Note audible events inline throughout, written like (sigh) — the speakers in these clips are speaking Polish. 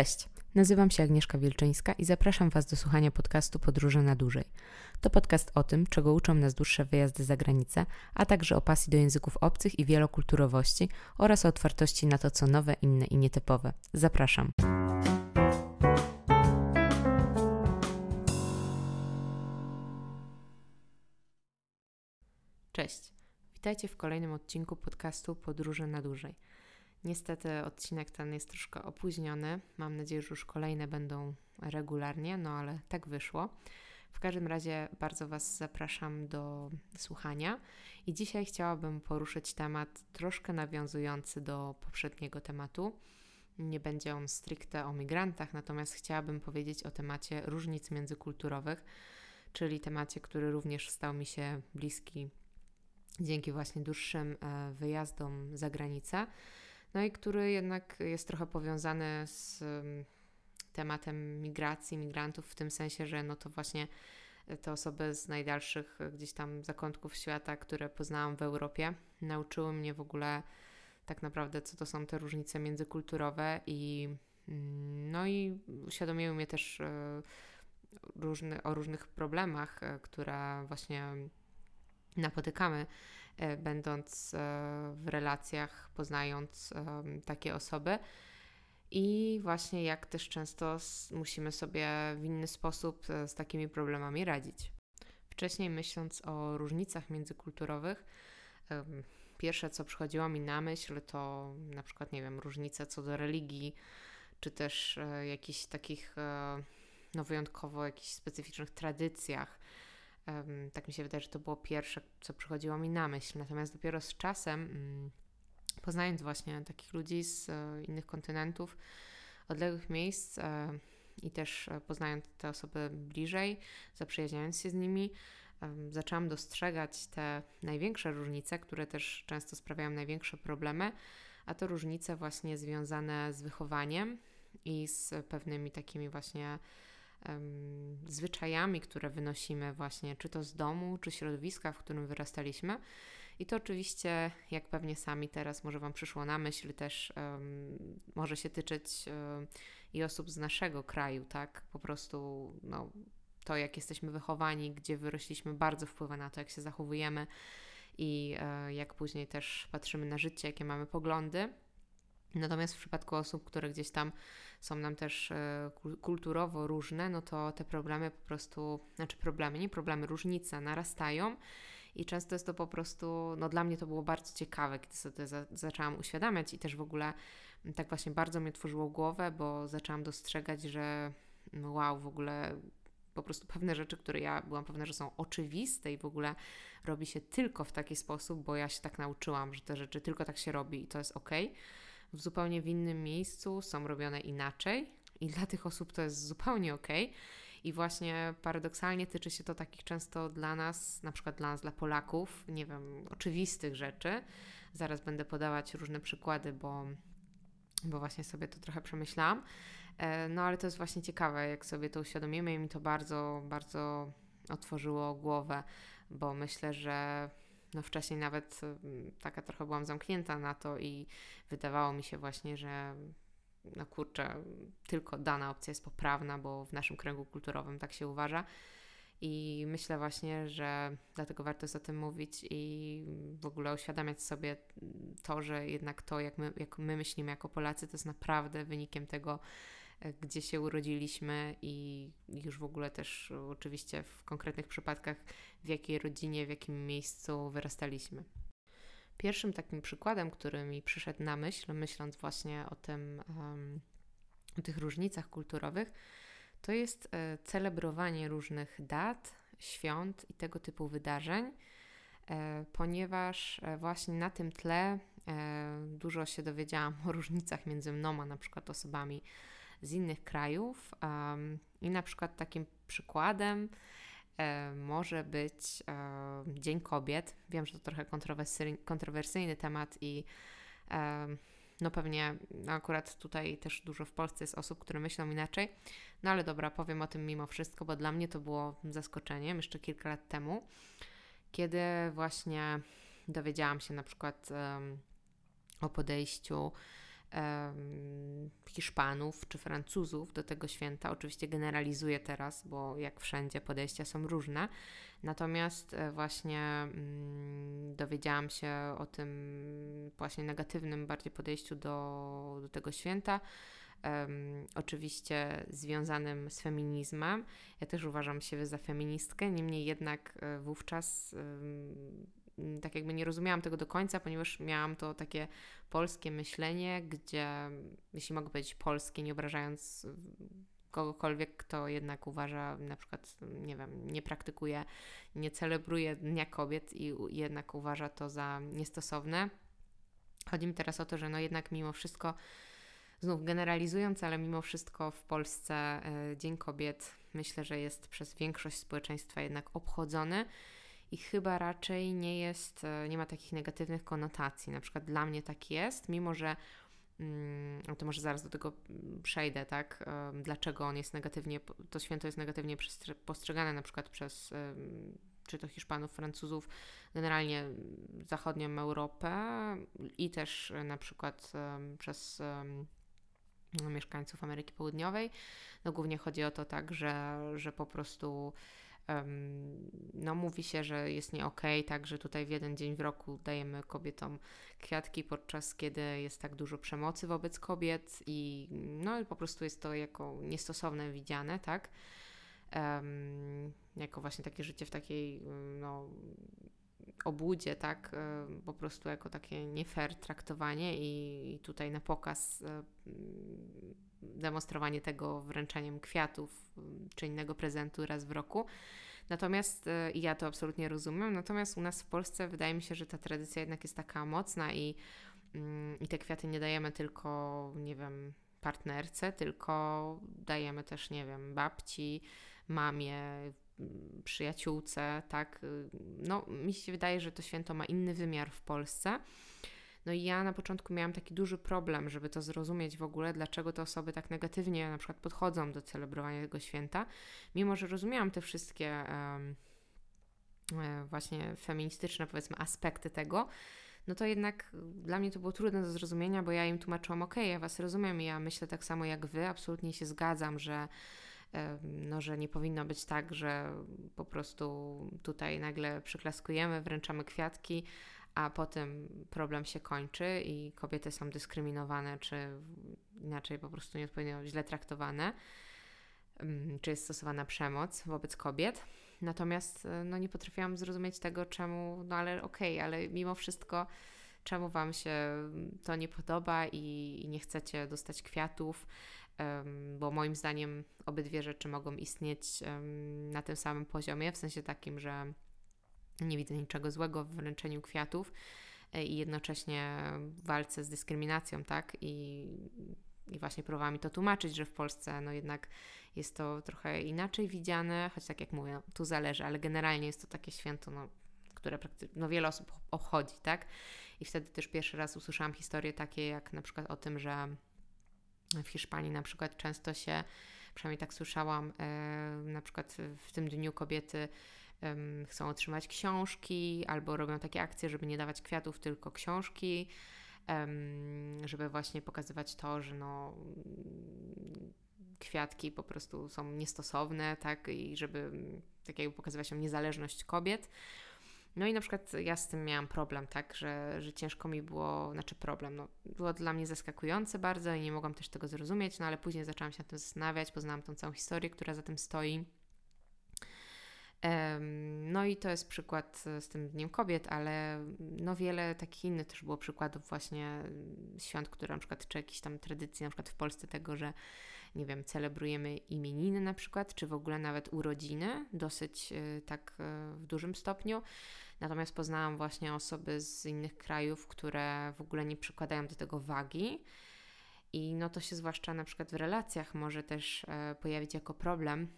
Cześć, nazywam się Agnieszka Wielczyńska i zapraszam Was do słuchania podcastu Podróże na dłużej. To podcast o tym, czego uczą nas dłuższe wyjazdy za granicę, a także o pasji do języków obcych i wielokulturowości oraz o otwartości na to, co nowe, inne i nietypowe. Zapraszam. Cześć. Witajcie w kolejnym odcinku podcastu Podróże na dłużej. Niestety odcinek ten jest troszkę opóźniony. Mam nadzieję, że już kolejne będą regularnie, no ale tak wyszło. W każdym razie bardzo Was zapraszam do słuchania i dzisiaj chciałabym poruszyć temat troszkę nawiązujący do poprzedniego tematu. Nie będzie on stricte o migrantach, natomiast chciałabym powiedzieć o temacie różnic międzykulturowych, czyli temacie, który również stał mi się bliski dzięki właśnie dłuższym e, wyjazdom za granicę no i który jednak jest trochę powiązany z tematem migracji, migrantów, w tym sensie, że no to właśnie te osoby z najdalszych gdzieś tam zakątków świata, które poznałam w Europie, nauczyły mnie w ogóle tak naprawdę, co to są te różnice międzykulturowe i mm, no i uświadomiły mnie też e, różny, o różnych problemach, e, które właśnie napotykamy. E, będąc e, w relacjach, poznając takie osoby. I właśnie jak też często musimy sobie w inny sposób e, z takimi problemami radzić. Wcześniej myśląc o różnicach międzykulturowych, pierwsze co przychodziło mi na myśl to na przykład, nie wiem, różnice co do religii, czy też jakichś takich no wyjątkowo jakichś specyficznych tradycjach tak mi się wydaje, że to było pierwsze, co przychodziło mi na myśl. Natomiast dopiero z czasem, mm, poznając właśnie takich ludzi z e, innych kontynentów, odległych miejsc e, i też e, poznając te osoby bliżej, zaprzyjaźniając się z nimi, zaczęłam dostrzegać te największe różnice, które też często sprawiają największe problemy, a to różnice właśnie związane z wychowaniem i z pewnymi takimi właśnie um, zwyczajami, które wynosimy właśnie, czy to z domu, czy środowiska, w którym wyrastaliśmy. I to oczywiście, jak pewnie sami teraz może Wam przyszło na myśl, też um, może się tyczyć um, i osób z naszego kraju, tak? Po prostu no, to, jak jesteśmy wychowani, gdzie wyrośliśmy, bardzo wpływa na to, jak się zachowujemy i e, jak później też patrzymy na życie, jakie mamy poglądy. Natomiast w przypadku osób, które gdzieś tam są nam też e, kulturowo różne, no to te problemy po prostu, znaczy problemy, nie problemy, różnice narastają. I często jest to po prostu, no dla mnie to było bardzo ciekawe, kiedy sobie za, zaczęłam uświadamiać i też w ogóle tak właśnie bardzo mnie tworzyło głowę, bo zaczęłam dostrzegać, że no wow, w ogóle po prostu pewne rzeczy, które ja byłam pewna, że są oczywiste i w ogóle robi się tylko w taki sposób, bo ja się tak nauczyłam, że te rzeczy tylko tak się robi i to jest ok w zupełnie w innym miejscu są robione inaczej i dla tych osób to jest zupełnie ok. I właśnie paradoksalnie tyczy się to takich często dla nas, na przykład dla nas, dla Polaków, nie wiem, oczywistych rzeczy. Zaraz będę podawać różne przykłady, bo, bo właśnie sobie to trochę przemyślałam. E, no ale to jest właśnie ciekawe, jak sobie to uświadomimy i mi to bardzo, bardzo otworzyło głowę, bo myślę, że no wcześniej nawet mm, taka trochę byłam zamknięta na to i wydawało mi się właśnie, że no kurczę, tylko dana opcja jest poprawna, bo w naszym kręgu kulturowym tak się uważa. I myślę właśnie, że dlatego warto jest o tym mówić i w ogóle uświadamiać sobie to, że jednak to, jak my, jak my myślimy jako Polacy, to jest naprawdę wynikiem tego, gdzie się urodziliśmy i już w ogóle też oczywiście w konkretnych przypadkach, w jakiej rodzinie, w jakim miejscu wyrastaliśmy. Pierwszym takim przykładem, który mi przyszedł na myśl, myśląc właśnie o tym, o tych różnicach kulturowych, to jest e, celebrowanie różnych dat, świąt i tego typu wydarzeń, e, ponieważ e, właśnie na tym tle dużo się dowiedziałam (laughs) o różnicach między mną a na przykład osobami z innych krajów. I na przykład takim przykładem e, może być e, Dzień Kobiet. Wiem, że to trochę kontrowersyjny, kontrowersyjny temat i no pewnie no akurat tutaj też dużo w Polsce jest osób, które myślą inaczej. No ale dobra, powiem o tym mimo wszystko, bo dla mnie to było zaskoczeniem jeszcze kilka lat temu, kiedy właśnie dowiedziałam się na przykład um, o podejściu Hiszpanów czy Francuzów do tego święta. Oczywiście generalizuję teraz, bo jak wszędzie podejścia są różne. Natomiast e, właśnie mm, dowiedziałam się o tym właśnie negatywnym bardziej podejściu do, do tego święta. Um, oczywiście związanym z feminizmem. Ja też uważam siebie za feministkę, niemniej jednak e, wówczas um, tak jakby nie rozumiałam tego do końca, ponieważ miałam to takie polskie myślenie, gdzie, jeśli mogę powiedzieć polskie, nie obrażając kogokolwiek, kto jednak uważa, na przykład, nie wiem, nie praktykuje, nie celebruje Dnia Kobiet i jednak uważa to za niestosowne. Chodzi mi teraz o to, że no jednak mimo wszystko, znów generalizując, ale mimo wszystko w Polsce y, Dzień Kobiet myślę, że jest przez większość społeczeństwa jednak obchodzony i chyba raczej nie jest, e, nie ma takich negatywnych konotacji. Na przykład dla mnie tak jest, mimo że mm, to może zaraz do tego przejdę, tak? Dlaczego on jest negatywnie, to święto jest negatywnie postrzegane na przykład przez czy to Hiszpanów, Francuzów, generalnie zachodnią Europę i też e, na przykład przez mieszkańców Ameryki Południowej. No głównie chodzi o to tak, że, że po prostu no mówi się, że jest nie okej, okay, tak, że tutaj w jeden dzień w roku dajemy kobietom kwiatki, podczas kiedy jest tak dużo przemocy wobec kobiet i no po prostu jest to jako niestosowne widziane, tak, um, jako właśnie takie życie w takiej no obłudzie, tak, po prostu jako takie nie fair traktowanie i, i tutaj na pokaz demonstrowanie tego wręczeniem kwiatów czy innego prezentu raz w roku. Natomiast e, ja to absolutnie rozumiem. Natomiast u nas w Polsce wydaje mi się, że ta tradycja jednak jest taka mocna i, mm, i te kwiaty nie dajemy tylko, nie wiem, partnerce, tylko dajemy też, nie wiem, babci, mamie, mm, przyjaciółce, tak. No, mi się wydaje, że to święto ma inny wymiar w Polsce. No i ja na początku miałam taki duży problem, żeby to zrozumieć w ogóle, dlaczego te osoby tak negatywnie na przykład podchodzą do celebrowania tego święta, mimo że rozumiałam te wszystkie um, właśnie feministyczne, powiedzmy, aspekty tego, no to jednak dla mnie to było trudne do zrozumienia, bo ja im tłumaczyłam, ok, ja Was rozumiem, ja myślę tak samo jak Wy, absolutnie się zgadzam, że no, że nie powinno być tak, że po prostu tutaj nagle przyklaskujemy, wręczamy kwiatki, a potem problem się kończy i kobiety są dyskryminowane, czy inaczej po prostu nieodpowiednio źle traktowane, mm, czy jest stosowana przemoc wobec kobiet. Natomiast e, no, nie potrafiłam zrozumieć tego, czemu, no ale okej, okay, ale mimo wszystko, czemu Wam się to nie podoba i, i nie chcecie dostać kwiatów, um, bo moim zdaniem obydwie rzeczy mogą istnieć um, na tym samym poziomie, w sensie takim, że nie widzę niczego złego w wręczeniu kwiatów e, i jednocześnie walce z dyskryminacją, tak? I, i właśnie próbowałam mi to tłumaczyć, że w Polsce no jednak jest to trochę inaczej widziane, choć tak jak mówię, tu zależy, ale generalnie jest to takie święto, no, które no, wiele osób obchodzi, tak? I wtedy też pierwszy raz usłyszałam historie takie jak na przykład o tym, że w Hiszpanii na przykład często się, przynajmniej tak słyszałam, e, na przykład w tym Dniu Kobiety um, chcą otrzymać książki albo robią takie akcje, żeby nie dawać kwiatów, tylko książki, um, żeby właśnie pokazywać to, że no kwiatki po prostu są niestosowne, tak, i żeby tak jakby pokazywać niezależność kobiet. No i na przykład ja z tym miałam problem, tak, że, że ciężko mi było, znaczy problem, no, było dla mnie zaskakujące bardzo i nie mogłam też tego zrozumieć, no ale później zaczęłam się nad tym zastanawiać, poznałam tą całą historię, która za tym stoi. No i to jest przykład z tym Dniem Kobiet, ale no wiele takich innych też było przykładów właśnie świąt, które na przykład, czy jakieś tam tradycji, na przykład w Polsce tego, że nie wiem, celebrujemy imieniny na przykład, czy w ogóle nawet urodziny, dosyć y, tak y, w dużym stopniu. Natomiast poznałam właśnie osoby z innych krajów, które w ogóle nie przykładają do tego wagi. I no to się zwłaszcza na przykład w relacjach może też e, pojawić jako problem,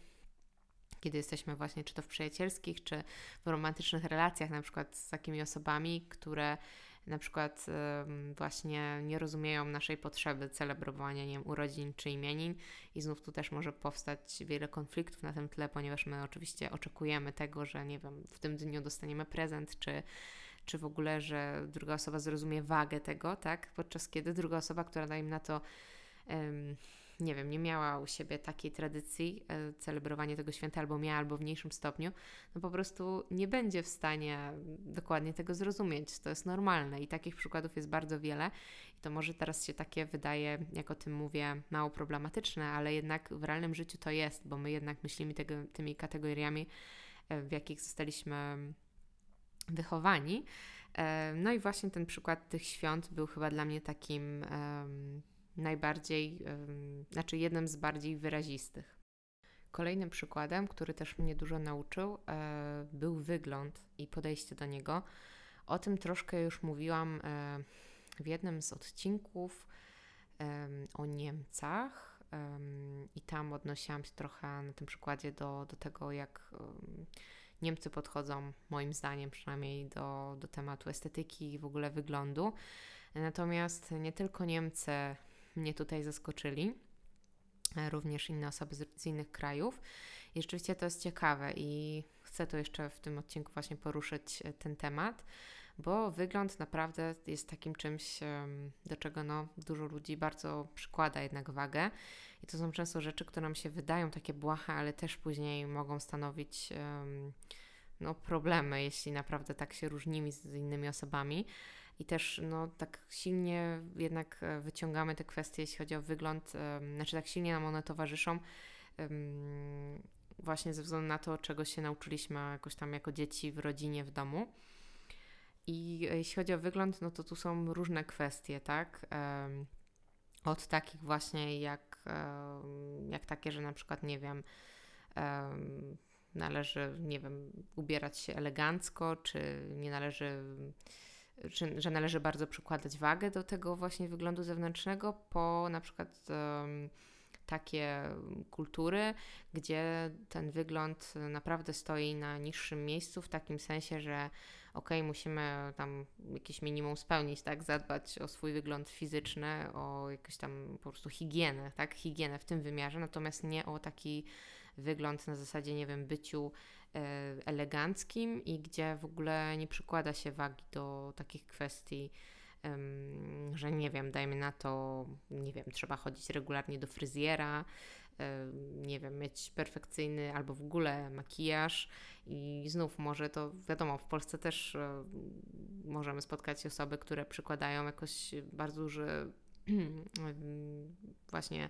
kiedy jesteśmy właśnie czy to w przyjacielskich, czy w romantycznych relacjach, na przykład z takimi osobami, które na przykład właśnie nie rozumieją naszej potrzeby celebrowania nie wiem, urodzin czy imienin i znów tu też może powstać wiele konfliktów na tym tle, ponieważ my oczywiście oczekujemy tego, że nie wiem, w tym dniu dostaniemy prezent, czy czy w ogóle, że druga osoba zrozumie wagę tego, tak? Podczas kiedy druga osoba, która daje na to nie wiem, nie miała u siebie takiej tradycji e, celebrowania tego święta, albo miała, albo w mniejszym stopniu, no po prostu nie będzie w stanie dokładnie tego zrozumieć. To jest normalne i takich przykładów jest bardzo wiele. I to może teraz się takie wydaje, jak o tym mówię, mało problematyczne, ale jednak w realnym życiu to jest, bo my jednak myślimy tego, tymi kategoriami, e, w jakich zostaliśmy wychowani. E, no i właśnie ten przykład tych świąt był chyba dla mnie takim najbardziej, znaczy jednym z bardziej wyrazistych. Kolejnym przykładem, który też mnie dużo nauczył, e, był wygląd i podejście do niego. O tym troszkę już mówiłam e, w jednym z odcinków o Niemcach i tam odnosiłam się trochę na tym przykładzie do, do tego, jak Niemcy podchodzą, moim zdaniem przynajmniej, do, do tematu estetyki i w ogóle wyglądu. Natomiast nie tylko Niemcy mnie tutaj zaskoczyli, e, również inne osoby z, z innych krajów. I rzeczywiście to jest ciekawe i chcę to jeszcze w tym odcinku właśnie poruszyć e, ten temat, bo wygląd naprawdę jest takim czymś, do czego no, dużo ludzi bardzo przykłada jednak wagę. I to są często rzeczy, które nam się wydają takie błahe, ale też później mogą stanowić no, problemy, jeśli naprawdę tak się różnimy z innymi osobami i też no, tak silnie jednak e, wyciągamy te kwestie, jeśli chodzi o wygląd, znaczy tak silnie nam one towarzyszą właśnie ze względu na to, czego się nauczyliśmy jakoś tam jako dzieci w rodzinie, w domu. I jeśli chodzi o wygląd, no to tu są różne kwestie, tak? Od takich właśnie jak, jak takie, że na przykład, nie wiem, należy, nie wiem, ubierać się elegancko, czy nie należy że, że należy bardzo przykładać wagę do tego właśnie wyglądu zewnętrznego, po na przykład um, takie kultury, gdzie ten wygląd naprawdę stoi na niższym miejscu, w takim sensie, że okej, okay, musimy tam jakieś minimum spełnić, tak, zadbać o swój wygląd fizyczny, o jakąś tam po prostu higienę, tak, higienę w tym wymiarze, natomiast nie o taki wygląd na zasadzie, nie wiem, byciu eleganckim i gdzie w ogóle nie przykłada się wagi do takich kwestii, że nie wiem, dajmy na to, nie wiem, trzeba chodzić regularnie do fryzjera, nie wiem, mieć perfekcyjny albo w ogóle makijaż i znów może to wiadomo, w Polsce też e, możemy spotkać osoby, które przykładają jakoś bardzo duży (clears throat) właśnie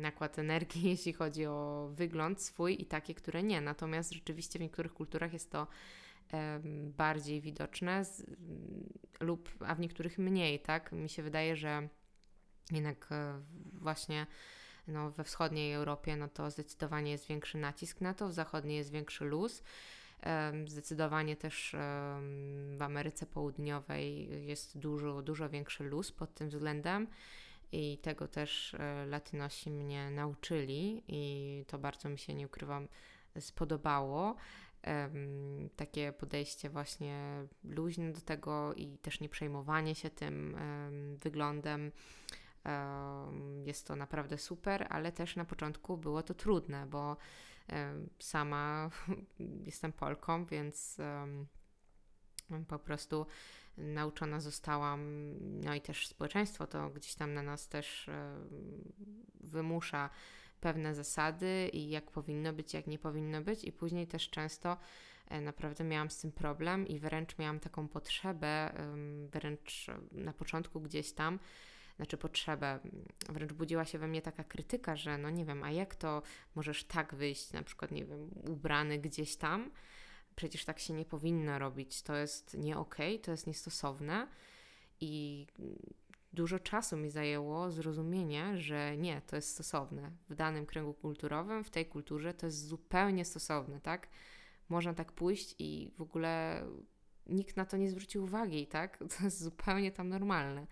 nakład energii, (laughs) jeśli chodzi o wygląd swój i takie, które nie. Natomiast rzeczywiście w niektórych kulturach jest to bardziej widoczne z, lub, a w niektórych mniej, tak? Mi się wydaje, że jednak e, właśnie no, we wschodniej Europie no to zdecydowanie jest większy nacisk na to, w zachodniej jest większy luz. Zdecydowanie też w Ameryce Południowej jest dużo, dużo większy luz pod tym względem i tego też e, Latynosi mnie nauczyli i to bardzo mi się, nie ukrywam, spodobało. Takie podejście właśnie luźne do tego i też nie przejmowanie się tym wyglądem. Jest to naprawdę super, ale też na początku było to trudne, bo sama (laughs) jestem Polką, więc po prostu nauczona zostałam, no i też społeczeństwo to gdzieś tam na nas też e, wymusza pewne zasady i jak powinno być, jak nie powinno być, i później też często e, naprawdę miałam z tym problem i wręcz miałam taką potrzebę, wręcz na początku gdzieś tam, znaczy potrzebę, wręcz budziła się we mnie taka krytyka, że no nie wiem, a jak to możesz tak wyjść, na przykład, nie wiem, ubrany gdzieś tam, przecież tak się nie powinno robić, to jest nie okay, to jest niestosowne i dużo czasu mi zajęło zrozumienie, że nie, to jest stosowne. W danym kręgu kulturowym, w tej kulturze to jest zupełnie stosowne, tak? Można tak pójść i w ogóle nikt na to nie zwrócił uwagi, tak? (laughs) To jest zupełnie tam normalne.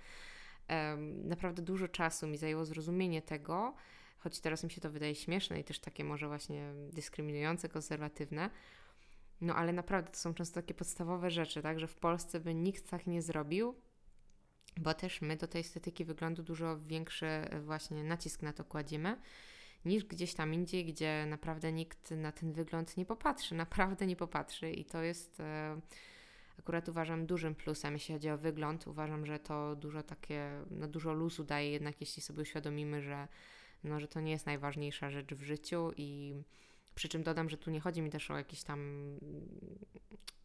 Naprawdę dużo czasu mi zajęło zrozumienie tego, choć teraz mi się to wydaje śmieszne i też takie może właśnie dyskryminujące, konserwatywne, no ale naprawdę to są często takie podstawowe rzeczy, tak, że w Polsce by nikt tak nie zrobił, bo też my do tej estetyki wyglądu dużo większy e, właśnie nacisk na to kładziemy niż gdzieś tam indziej, gdzie naprawdę nikt na ten wygląd nie popatrzy, (laughs) naprawdę nie popatrzy i to jest e, akurat uważam dużym plusem, jeśli chodzi o wygląd. Uważam, że to dużo takie, no dużo luzu daje jednak, jeśli sobie uświadomimy, że, no, że to nie jest najważniejsza rzecz w życiu i przy czym dodam, że tu nie chodzi mi też o jakieś tam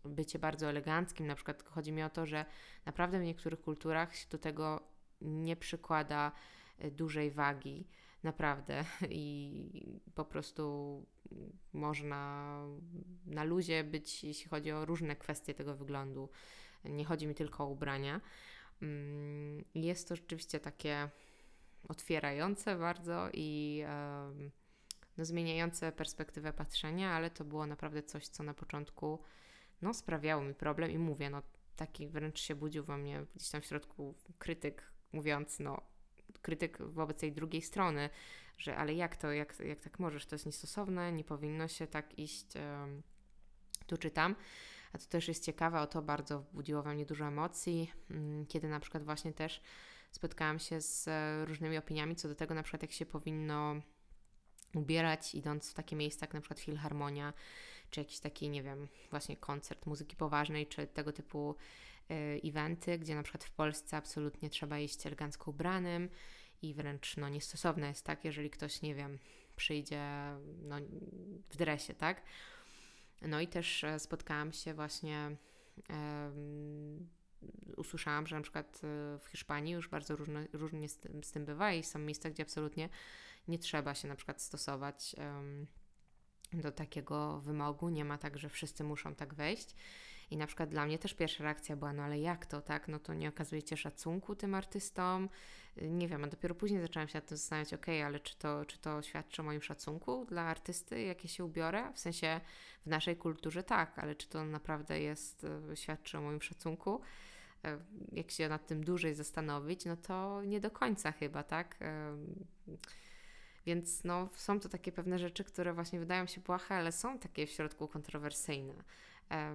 bycie bardzo eleganckim, na przykład chodzi mi o to, że naprawdę w niektórych kulturach się do tego nie przykłada e, dużej wagi, naprawdę (laughs) i po prostu można na luzie być, jeśli chodzi o różne kwestie tego wyglądu. Nie chodzi mi tylko o ubrania. Mm, jest to rzeczywiście takie otwierające bardzo i no, zmieniające perspektywę patrzenia, ale to było naprawdę coś, co na początku no, sprawiało mi problem i mówię, no taki wręcz się budził we mnie gdzieś tam w środku krytyk, mówiąc, no krytyk wobec tej drugiej strony, że ale jak to, jak, jak tak możesz, to jest niestosowne, nie powinno się tak iść um, tu czy tam. A to też jest ciekawe, o to bardzo budziło we mnie dużo emocji, um, kiedy na przykład właśnie też spotkałam się z e, różnymi opiniami co do tego, na przykład jak się powinno ubierać, idąc w takie miejsca jak na przykład Filharmonia, czy jakiś taki, nie wiem, właśnie koncert muzyki poważnej, czy tego typu y, eventy, gdzie na przykład w Polsce absolutnie trzeba iść elegancko ubranym i wręcz no, niestosowne jest tak, jeżeli ktoś, nie wiem, przyjdzie no, w dresie, tak? No i też e, spotkałam się właśnie, um, usłyszałam, że na przykład e, w Hiszpanii już bardzo różne, różnie z tym bywa i są miejsca, gdzie absolutnie nie trzeba się na przykład stosować do takiego wymogu. Nie ma tak, że wszyscy muszą tak wejść. I na przykład dla mnie też pierwsza reakcja była, no ale jak to, tak? No to nie okazujecie szacunku tym artystom. Nie wiem, a dopiero później zaczęłam się nad tym zastanawiać, ok, ale czy to, czy to świadczy o moim szacunku dla artysty, jakie się ubiorę? W sensie w naszej kulturze tak, ale czy to naprawdę jest, e, świadczy o moim szacunku? E, jak się nad tym dłużej zastanowić, no to nie do końca chyba, tak? Więc no, są to takie pewne rzeczy, które właśnie wydają się płache, ale są takie w środku kontrowersyjne.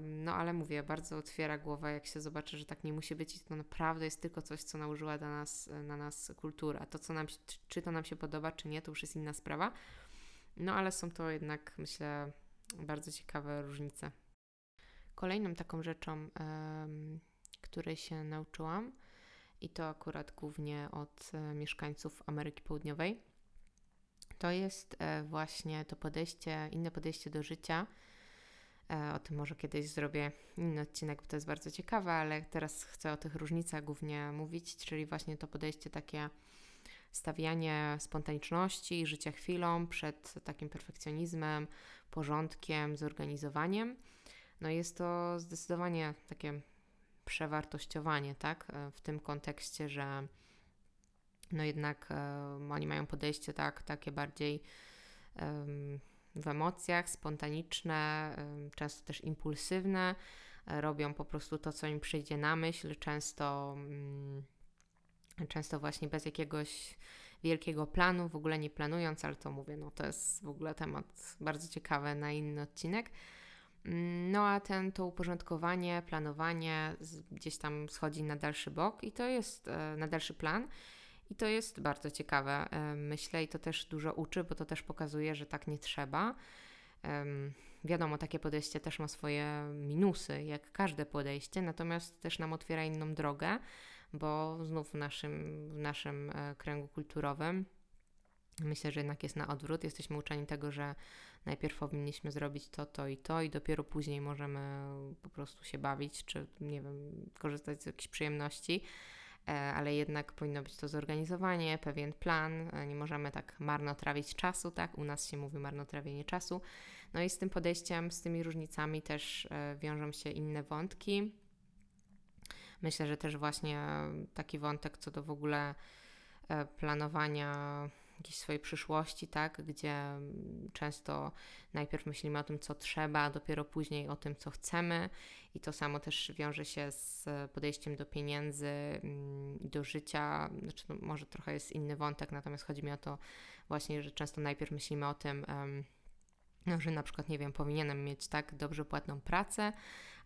No ale mówię, bardzo otwiera głowę, jak się zobaczy, że tak nie musi być i to naprawdę jest tylko coś, co nałożyła na nas, na nas kultura. To, co nam, czy to nam się podoba, czy nie, to już jest inna sprawa. No ale są to jednak, myślę, bardzo ciekawe różnice. Kolejną taką rzeczą, której się nauczyłam, i to akurat głównie od e, mieszkańców Ameryki Południowej, to jest e, właśnie to podejście, inne podejście do życia. E, o tym może kiedyś zrobię inny odcinek, bo to jest bardzo ciekawe, ale teraz chcę o tych różnicach głównie mówić, czyli właśnie to podejście takie stawianie spontaniczności życia chwilą przed takim perfekcjonizmem, porządkiem, zorganizowaniem. No jest to zdecydowanie takie przewartościowanie, tak? W tym kontekście, że no jednak um, oni mają podejście tak, takie bardziej um, w emocjach, spontaniczne, um, często też impulsywne, robią po prostu to, co im przyjdzie na myśl, często, mm, często właśnie bez jakiegoś wielkiego planu, w ogóle nie planując, ale to mówię, no to jest w ogóle temat bardzo ciekawy na inny odcinek. Mm, no a ten, to uporządkowanie, planowanie gdzieś tam schodzi na dalszy bok i to jest e, na dalszy plan i to jest bardzo ciekawe, myślę, i to też dużo uczy, bo to też pokazuje, że tak nie trzeba. Wiadomo, takie podejście też ma swoje minusy, jak każde podejście, natomiast też nam otwiera inną drogę, bo znów w naszym, w naszym e, kręgu kulturowym myślę, że jednak jest na odwrót. Jesteśmy uczeni tego, że najpierw powinniśmy zrobić to, to i to, i dopiero później możemy po prostu się bawić, czy nie wiem, korzystać z jakichś przyjemności. E, ale jednak powinno być to zorganizowanie, pewien plan, e, nie możemy tak marnotrawić czasu, tak? U nas się mówi marnotrawienie czasu. No i z tym podejściem, z tymi różnicami też e, wiążą się inne wątki. Myślę, że też właśnie taki wątek co do w ogóle planowania jakiejś swojej przyszłości, tak, gdzie często najpierw myślimy o tym, co trzeba, a dopiero później o tym, co chcemy. I to samo też wiąże się z podejściem do pieniędzy, mm, do życia. Znaczy, no, może trochę jest inny wątek, natomiast chodzi mi o to właśnie, że często najpierw myślimy o tym, no, że na przykład, nie wiem, powinienem mieć tak dobrze płatną pracę,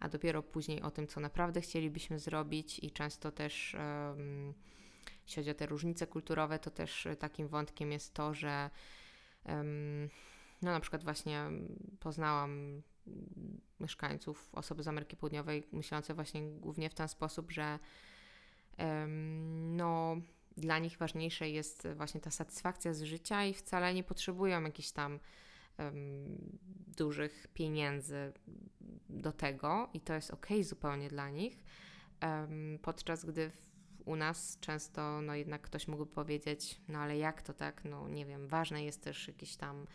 a dopiero później o tym, co naprawdę chcielibyśmy zrobić i często też um, jeśli chodzi o te różnice kulturowe, to też e, takim wątkiem jest to, że no na przykład właśnie poznałam mieszkańców, osoby z Ameryki Południowej, myślące właśnie głównie w ten sposób, że no, dla nich ważniejsze jest właśnie ta satysfakcja z życia i wcale nie potrzebują jakichś tam um, dużych pieniędzy do tego i to jest ok zupełnie dla nich. Um, podczas gdy w, u nas często no jednak ktoś mógłby powiedzieć, no ale jak to tak, no nie wiem, ważne jest też jakiś tam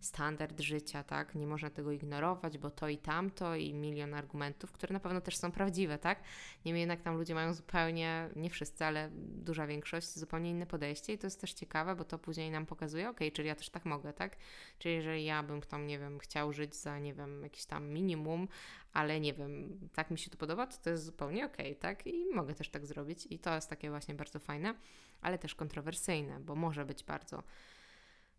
standard życia, tak? Nie można tego ignorować, bo to i tamto i milion argumentów, które na pewno też są prawdziwe, tak? Niemniej jednak tam ludzie mają zupełnie, nie wszyscy, ale duża większość, zupełnie inne podejście i to jest też ciekawe, bo to później nam pokazuje, ok, czyli ja też tak mogę, tak? Czyli jeżeli ja bym tam, nie wiem, chciał żyć za, nie wiem, jakiś tam minimum, ale nie wiem, tak mi się to podoba, to to jest zupełnie ok, tak? I mogę też tak zrobić i to jest takie właśnie bardzo fajne, ale też kontrowersyjne, bo może być bardzo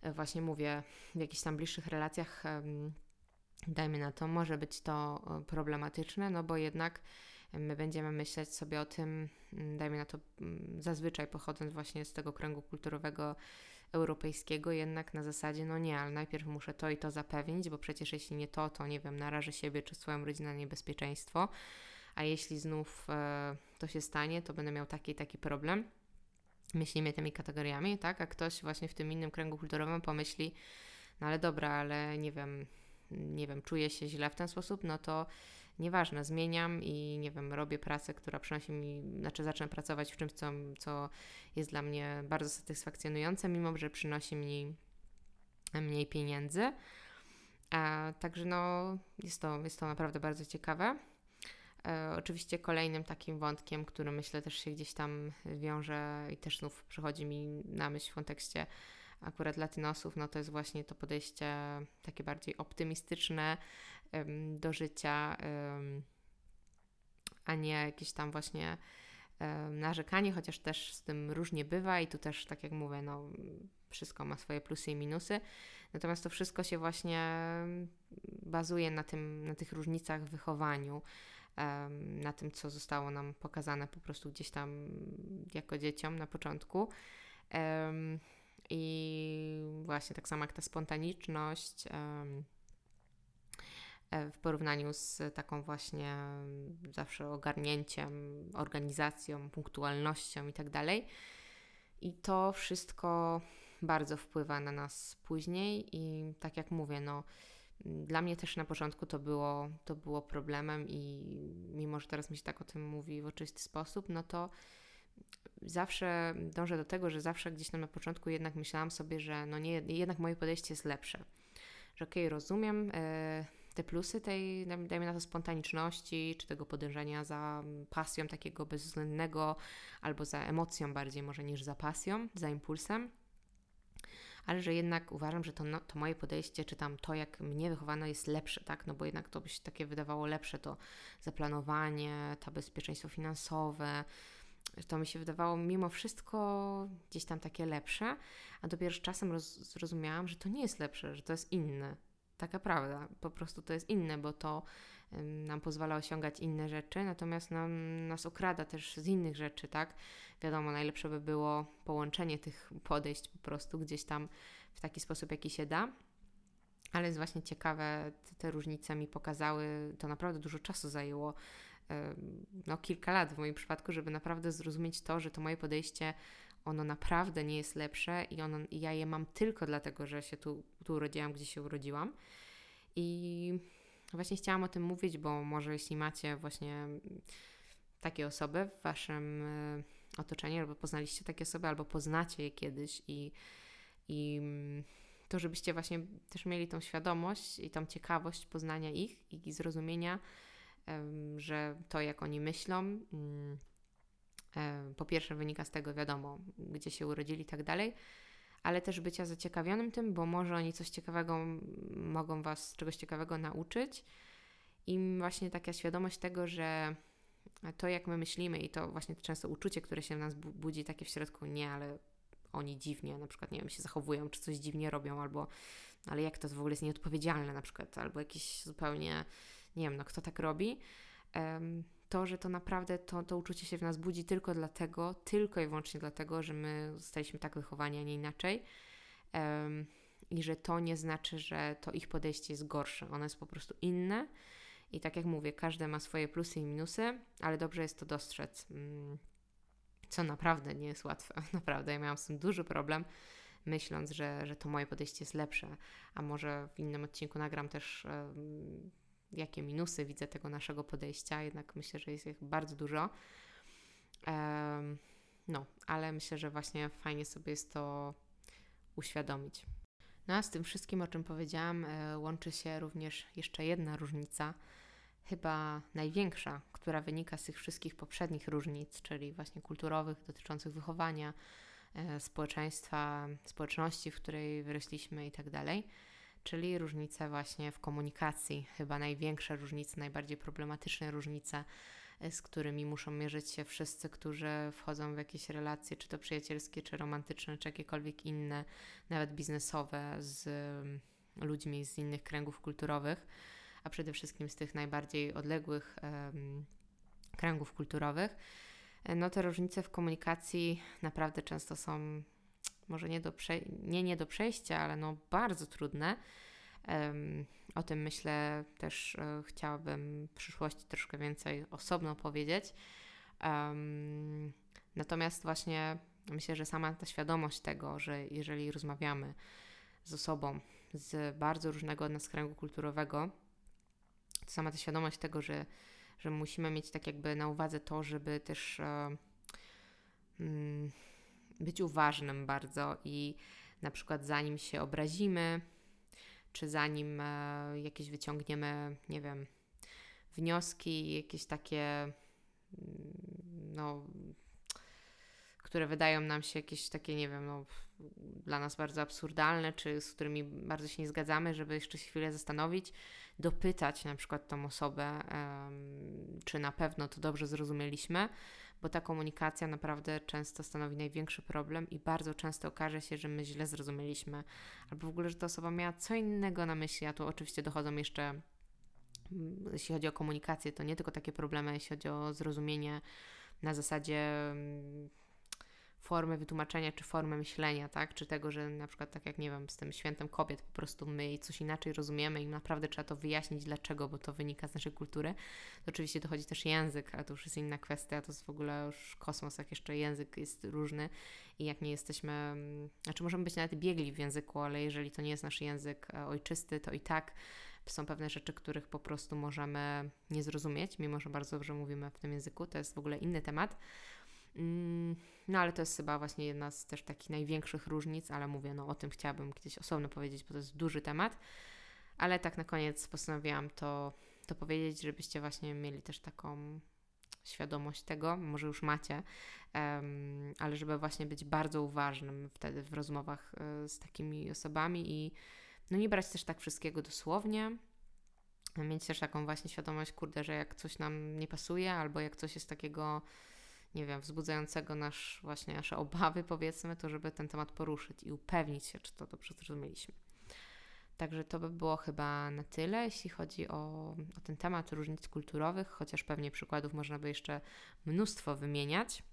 właśnie mówię, w jakichś tam bliższych relacjach, dajmy na to, może być to e, problematyczne, no bo jednak my będziemy myśleć sobie o tym, dajmy na to, zazwyczaj pochodząc właśnie z tego kręgu kulturowego europejskiego, jednak na zasadzie, no nie, ale najpierw muszę to i to zapewnić, bo przecież jeśli nie to, to nie wiem, narażę siebie czy swoją rodzinę na niebezpieczeństwo, a jeśli znów e, to się stanie, to będę miał taki taki problem myślimy tymi kategoriami, tak? A ktoś właśnie w tym innym kręgu kulturowym pomyśli, no ale dobra, ale nie wiem, nie wiem, czuję się źle w ten sposób, no to nieważne, zmieniam i nie wiem, robię pracę, która przynosi mi, znaczy zacznę pracować w czymś, co, co jest dla mnie bardzo satysfakcjonujące, mimo że przynosi mi mniej pieniędzy. A, także no, jest to, jest to naprawdę bardzo ciekawe. E, oczywiście kolejnym takim wątkiem, który myślę też się gdzieś tam wiąże i też znów przychodzi mi na myśl w kontekście akurat latynosów, no to jest właśnie to podejście takie bardziej optymistyczne do życia, a nie jakieś tam właśnie narzekanie, chociaż też z tym różnie bywa i tu też, tak jak mówię, no wszystko ma swoje plusy i minusy. Natomiast to wszystko się właśnie bazuje na, tym, na tych różnicach w wychowaniu, na tym, co zostało nam pokazane po prostu gdzieś tam jako dzieciom na początku. I właśnie tak samo jak ta spontaniczność e, w porównaniu z taką właśnie zawsze ogarnięciem, organizacją, punktualnością i tak dalej. I to wszystko bardzo wpływa na nas później i tak jak mówię, no dla mnie też na początku to było, to było problemem i mimo, że teraz mi się tak o tym mówi w oczywisty sposób, no to zawsze dążę do tego, że zawsze gdzieś tam na początku jednak myślałam sobie, że no nie, jednak moje podejście jest lepsze. Że okej, okay, rozumiem e, te plusy tej, dajmy na to, spontaniczności, czy tego podążania za pasją takiego bezwzględnego, albo za emocją bardziej może niż za pasją, za impulsem ale że jednak uważam, że to, no, to moje podejście, czy tam to, jak mnie wychowano, jest lepsze, tak? No bo jednak to by się takie wydawało lepsze, to zaplanowanie, to bezpieczeństwo finansowe, to mi się wydawało mimo wszystko gdzieś tam takie lepsze, a dopiero z czasem roz, zrozumiałam, że to nie jest lepsze, że to jest inne. Taka prawda, po prostu to jest inne, bo to nam pozwala osiągać inne rzeczy, natomiast nam, nas okrada też z innych rzeczy, tak? Wiadomo, najlepsze by było połączenie tych podejść po prostu gdzieś tam w taki sposób, jaki się da. Ale jest właśnie ciekawe, te różnice mi pokazały, to naprawdę dużo czasu zajęło, no kilka lat w moim przypadku, żeby naprawdę zrozumieć to, że to moje podejście, ono naprawdę nie jest lepsze i ono, ja je mam tylko dlatego, że się tu, tu urodziłam, gdzie się urodziłam. I właśnie chciałam o tym mówić, bo może jeśli macie właśnie takie osoby w Waszym e, otoczeniu, albo poznaliście takie osoby, albo poznacie je kiedyś i, i to, żebyście właśnie też mieli tą świadomość i tą ciekawość poznania ich i zrozumienia, że to, jak oni myślą, mm, po pierwsze wynika z tego, wiadomo, gdzie się urodzili i tak dalej, ale też bycia zaciekawionym tym, bo może oni coś ciekawego mogą Was czegoś ciekawego nauczyć. I właśnie taka świadomość tego, że to jak my myślimy i to właśnie to często uczucie, które się w nas budzi takie w środku, nie, ale oni dziwnie na przykład, nie wiem, się zachowują, czy coś dziwnie robią, albo ale jak to w ogóle jest nieodpowiedzialne na przykład, albo jakieś zupełnie, nie wiem, no kto tak robi. Um, to, że to naprawdę to, to uczucie się w nas budzi tylko dlatego, tylko i wyłącznie dlatego, że my zostaliśmy tak wychowani, a nie inaczej. Um, i że to nie znaczy, że to ich podejście jest gorsze. Ono jest po prostu inne. I tak jak mówię, każdy ma swoje plusy i minusy, ale dobrze jest to dostrzec, mm, co naprawdę nie jest łatwe. (laughs) Naprawdę, ja miałam z tym duży problem, myśląc, że, że to moje podejście jest lepsze, a może w innym odcinku nagram też, jakie minusy widzę tego naszego podejścia, jednak myślę, że jest ich bardzo dużo. no, ale myślę, że właśnie fajnie sobie jest to uświadomić. No a z tym wszystkim, o czym powiedziałam, e, łączy się również jeszcze jedna różnica, chyba największa, która wynika z tych wszystkich poprzednich różnic, czyli właśnie kulturowych, dotyczących wychowania, e, społeczeństwa, społeczności, w której wyrośliśmy i tak dalej, czyli różnice właśnie w komunikacji, chyba największe różnice, najbardziej problematyczne różnice z którymi muszą mierzyć się wszyscy, którzy wchodzą w jakieś relacje, czy to przyjacielskie, czy romantyczne, czy jakiekolwiek inne, nawet biznesowe, z mm, ludźmi z innych kręgów kulturowych, a przede wszystkim z tych najbardziej odległych um, kręgów kulturowych. No te różnice w komunikacji naprawdę często są może nie, do nie, nie do przejścia, ale no bardzo trudne. Um, o tym myślę też e, chciałabym w przyszłości troszkę więcej osobno powiedzieć. Um, natomiast właśnie myślę, że sama ta świadomość tego, że jeżeli rozmawiamy z osobą z bardzo różnego od nas kręgu kulturowego, to sama ta świadomość tego, że, że musimy mieć tak jakby na uwadze to, żeby też mm, być uważnym bardzo i na przykład zanim się obrazimy, czy zanim e, jakieś wyciągniemy, nie wiem, wnioski, jakieś takie, mm, no, które wydają nam się jakieś takie, nie wiem, no, dla nas bardzo absurdalne, czy z którymi bardzo się nie zgadzamy, żeby jeszcze się chwilę zastanowić, dopytać na przykład tą osobę, czy na pewno to dobrze zrozumieliśmy, bo ta komunikacja naprawdę często stanowi największy problem i bardzo często okaże się, że my źle zrozumieliśmy, albo w ogóle, że ta osoba miała co innego na myśli, a tu oczywiście dochodzą jeszcze mm, jeśli chodzi o komunikację, to nie tylko takie problemy, jeśli chodzi o zrozumienie na zasadzie formy wytłumaczenia czy formy myślenia, tak? Czy tego, że na przykład tak jak nie wiem, z tym świętem kobiet po prostu my coś inaczej rozumiemy i naprawdę trzeba to wyjaśnić dlaczego, bo to wynika z naszej kultury. To oczywiście dochodzi też język, a to już jest inna kwestia, to jest w ogóle już kosmos, jak jeszcze język jest różny i jak nie jesteśmy, mm, znaczy możemy być nawet biegli w języku, ale jeżeli to nie jest nasz język e, ojczysty, to i tak są pewne rzeczy, których po prostu możemy nie zrozumieć, mimo że bardzo dobrze mówimy w tym języku. To jest w ogóle inny temat. Mm, no ale to jest chyba właśnie jedna z też takich największych różnic, ale mówię, no o tym chciałabym kiedyś osobno powiedzieć, bo to jest duży temat. Ale tak na koniec postanowiłam to, to powiedzieć, żebyście właśnie mieli też taką świadomość tego, może już macie, um, ale żeby właśnie być bardzo uważnym wtedy w rozmowach y, z takimi osobami i no nie brać też tak wszystkiego dosłownie, mieć też taką właśnie świadomość, kurde, że jak coś nam nie pasuje, albo jak coś jest takiego nie wiem, wzbudzającego nasz, właśnie nasze obawy, powiedzmy, to żeby ten temat poruszyć i upewnić się, czy to dobrze zrozumieliśmy. Także to by było chyba na tyle, jeśli chodzi o, o ten temat różnic kulturowych, chociaż pewnie przykładów można by jeszcze mnóstwo wymieniać.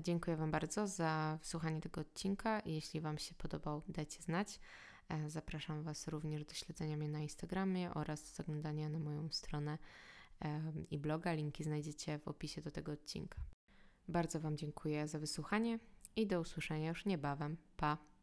Dziękuję Wam bardzo za wysłuchanie tego odcinka jeśli Wam się podobał, dajcie znać. E, zapraszam Was również do śledzenia mnie na Instagramie oraz zaglądania na moją stronę i bloga. Linki znajdziecie w opisie do tego odcinka. Bardzo Wam dziękuję za wysłuchanie i do usłyszenia już niebawem. Pa!